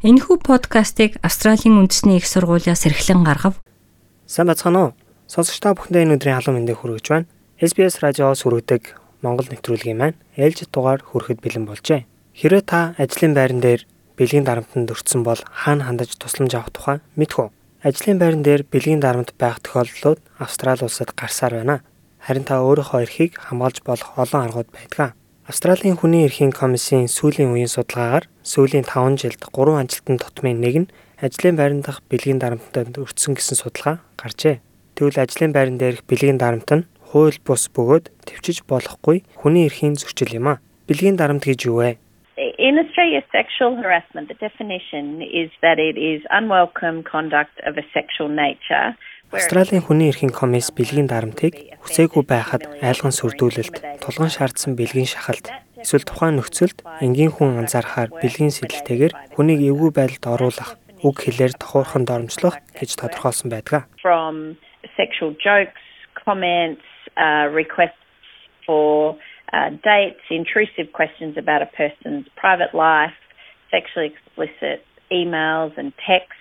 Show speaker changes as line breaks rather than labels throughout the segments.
Энэхүү подкастыг Австралийн үндэсний их сургуулиас эрхлэн гаргав.
Сайн бацгаана уу? Сонсогч та бүхэндээ энэ өдрийн халуун мэндийг хүргэж байна. SBS радиоос хүргэдэг Монгол нэвтрүүлгийн маань ээлжид дугаар хүрэхэд бэлэн болжээ. Хэрвээ та ажлын байран дээр бэлгийн дарамтанд өртсөн бол хаана хандаж тусламж авах тухай мэдэх үү? Ажлын байран дээр бэлгийн дарамт байх тохиолдлууд Австрали улсад гарсаар байна. Харин та өөрийнхөө эрхийг хамгаалж болох олон аргууд байдаг. Австралийн хүний эрхийн комиссийн сүүлийн үеийн судалгаагаар сүүлийн 5 жилд 3 ажилтны тутмын нэг нь ажлын байран дахь бэлгийн дарамтанд өртсөн гэсэн судалгаа гарчээ. Тэгвэл ажлын байран дээрх бэлгийн дарамт нь хууль бус бөгөөд төвчж болохгүй хүний эрхийн зөрчил юм а. Бэлгийн дарамт гэж юу вэ?
In Australia, sexual harassment, the definition is that it is unwelcome conduct of a sexual nature
Австралийн хүний эрхийн комисс бэлгийн дарамтыг хүсээгүй байхад айлган сүрдүүлэлт, тулган шаардсан бэлгийн шахалт, эсвэл тухайн нөхцөлд энгийн хүн анзаарахаар бэлгийн сэтэлтэйгээр хүнийг эвгүй байдалд оруулах, үг хэлээр тохуурхан дормжлох гэж тодорхойлсон байдаг.
Sexual jokes, comments, uh, requests for uh, dates, intrusive questions about a person's private life, sexually explicit emails and texts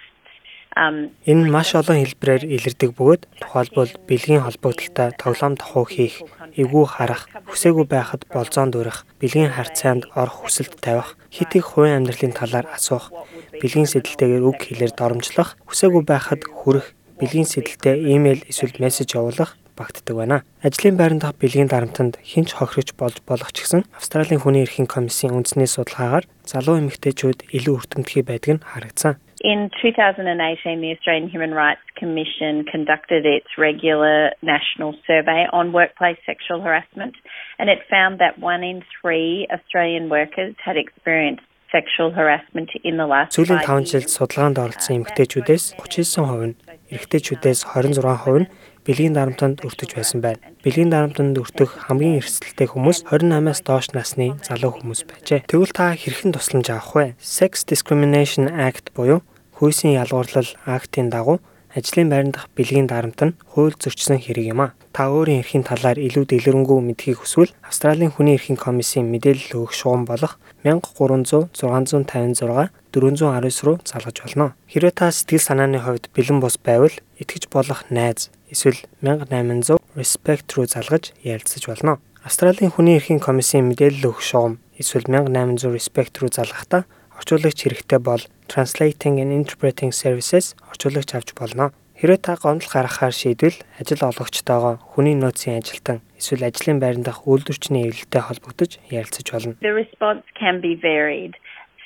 Энэ маш олон хэлбэрээр илэрдэг бөгөөд тухайлбал бэлгийн холбогдолтой тоглоом тохуу хийх, эвгүй харах, хүсээгүй байхад болзоон дүүрэх, бэлгийн харьцаанд орох хүсэлт тавих, хит их хувийн амьдралын талаар асуух, бэлгийн сэдэлтэйгээр үг хэлээр доромжлох, хүсээгүй байхад хүрэх, бэлгийн сэдэлтэй имэйл эсвэл мессеж явуулах багтдаг байна. Ажлын байран дахь бэлгийн дарамтанд хинч хохирож болж болох ч гэсэн Австралийн хүний эрхийн комиссийн үндэсний судалгаагаар залуу эмэгтэйчүүд илүү өртөмтгий байдаг нь харагдсан.
In 2018, the Australian Human Rights Commission conducted its regular national survey on workplace sexual harassment, and it found that one in three Australian workers had experienced sexual harassment in the last
Сүүлийн 5 жилд судалгаанд оролцсон эмэгтэйчүүдээс 39% нь, эрэгтэйчүүдээс 26% нь бэлгийн дарамтанд өртөж байсан байна. Бэлгийн дарамтанд өртөх хамгийн эрсдэлтэй хүмүүс 28-аас доош насны залуу хүмүүс байжээ. Тэгвэл та хэрхэн тусламж авах вэ? Sex Discrimination Act буюу хүйсийн ялгуурлал актын дагуу ажлын байран дахь бэлгийн дарамт нь хууль зөрчсөн хэрэг юм а. Та өөрийн эрхийн талаар илүү дэлгэрэнгүй мэдхийг хүсвэл Австралийн хүний эрхийн комиссийн мэдээлэл өгөх шугам болох 1300 656 419 руу залгаж болно. Хэрвээ та сэтгэл санааны хувьд бэлэн бус байвал итгэж болох найз эсвэл 1800 respect руу залгаж ярилцаж болно. Австралийн хүний эрхийн комиссийн мэдээлэл өгөх шугам эсвэл 1800 respect руу залгахдаа орчуулагч хэрэгтэй бол Translating and Interpreting Services орчуулагч авч болно. Хэрвээ та гомдол гаргахаар шийдвэл ажил олгогчтойгоо хүний нөөцийн ажилтан эсвэл ажлын байран дахь үйлдвэрчний эвлэлтэй холбогдож ярилцаж болно.
The response can be varied.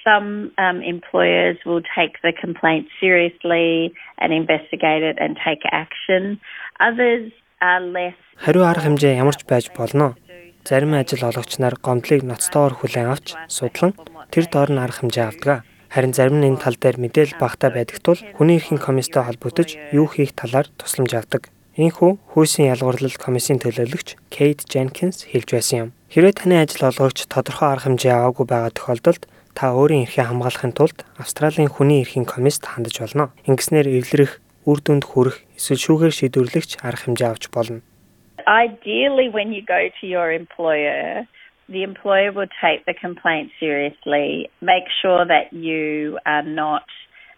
some um, employers will take the complaint seriously and investigate it and take action. Others are less
Хариу арга хэмжээ ямар ч байж болно. Зарим ажил олгогч нар гомдлыг ноцтойгоор хүлээн авч судлан тэр доор нь арга хэмжээ авдаг. Харин зарим нь энэ тал дээр мэдээлэл багтаа байдаг тул хүний эрхийн комисстой холбогдож юу хийх талаар тусламж авдаг. Ийхүү хүйсийн ялгуурлал комиссийн төлөөлөгч Кейт Jenkins хэлж байсан юм. Хэрвээ таны ажил олгогч тодорхой арга хэмжээ аваагүй байгаа тохиолдолд та өөрийн эрхээ хамгаалахын тулд Австралийн хүний эрхийн комиссд хандаж болно. Ингэснээр эвлэрэх, үр дүнд хүрэх, эсвэл шүүгээр шийдвэрлэгч арга хэмжээ авч болно.
Ideally when you go to your employer the employer will take the complaint seriously, make sure that you are not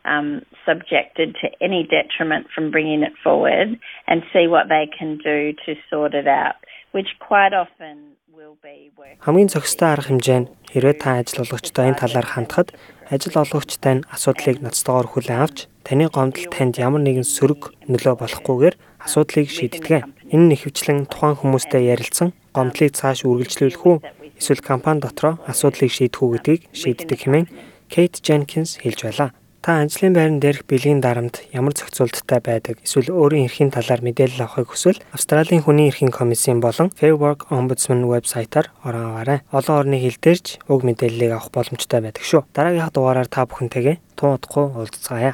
um, subjected to any detriment from bringing it forward and see what they can do to sort it out, which quite often
Хамгийн зохистой арга хэмжээ нь хэрвээ та ажил олгогчтой энэ талаар хандхад ажил олгогчтой нь асуудлыг ноцтойгоор хүлээн авч таны гомдол танд ямар нэгэн сөрөг нөлөө болохгүйгээр асуудлыг шийддэг. Энэ нь ихэвчлэн тухайн хүмүүстэй ярилцсан гомдлыг цааш үргэлжлүүлэх үү эсвэл компани дотроо асуудлыг шийдэх үү гэдгийг шийддэг хэмээн Кейт Jenkins хэлж байлаа. Та ажлын байран дээрх бэлгийн дарамт ямар зохицуулттай байдаг эсвэл өөрийн эрхийн талаар мэдээлэл авахыг хүсвэл Австралийн хүний эрхийн комиссийн болон Fair Work Ombudsman вебсайтаар орон аваарай. Олон орны хэл дээрч уг мэдээллийг авах боломжтой байдаг шүү. Дараагийнхаа дугаараар та бүхэнтэйгээ тун удахгүй уулзцаая.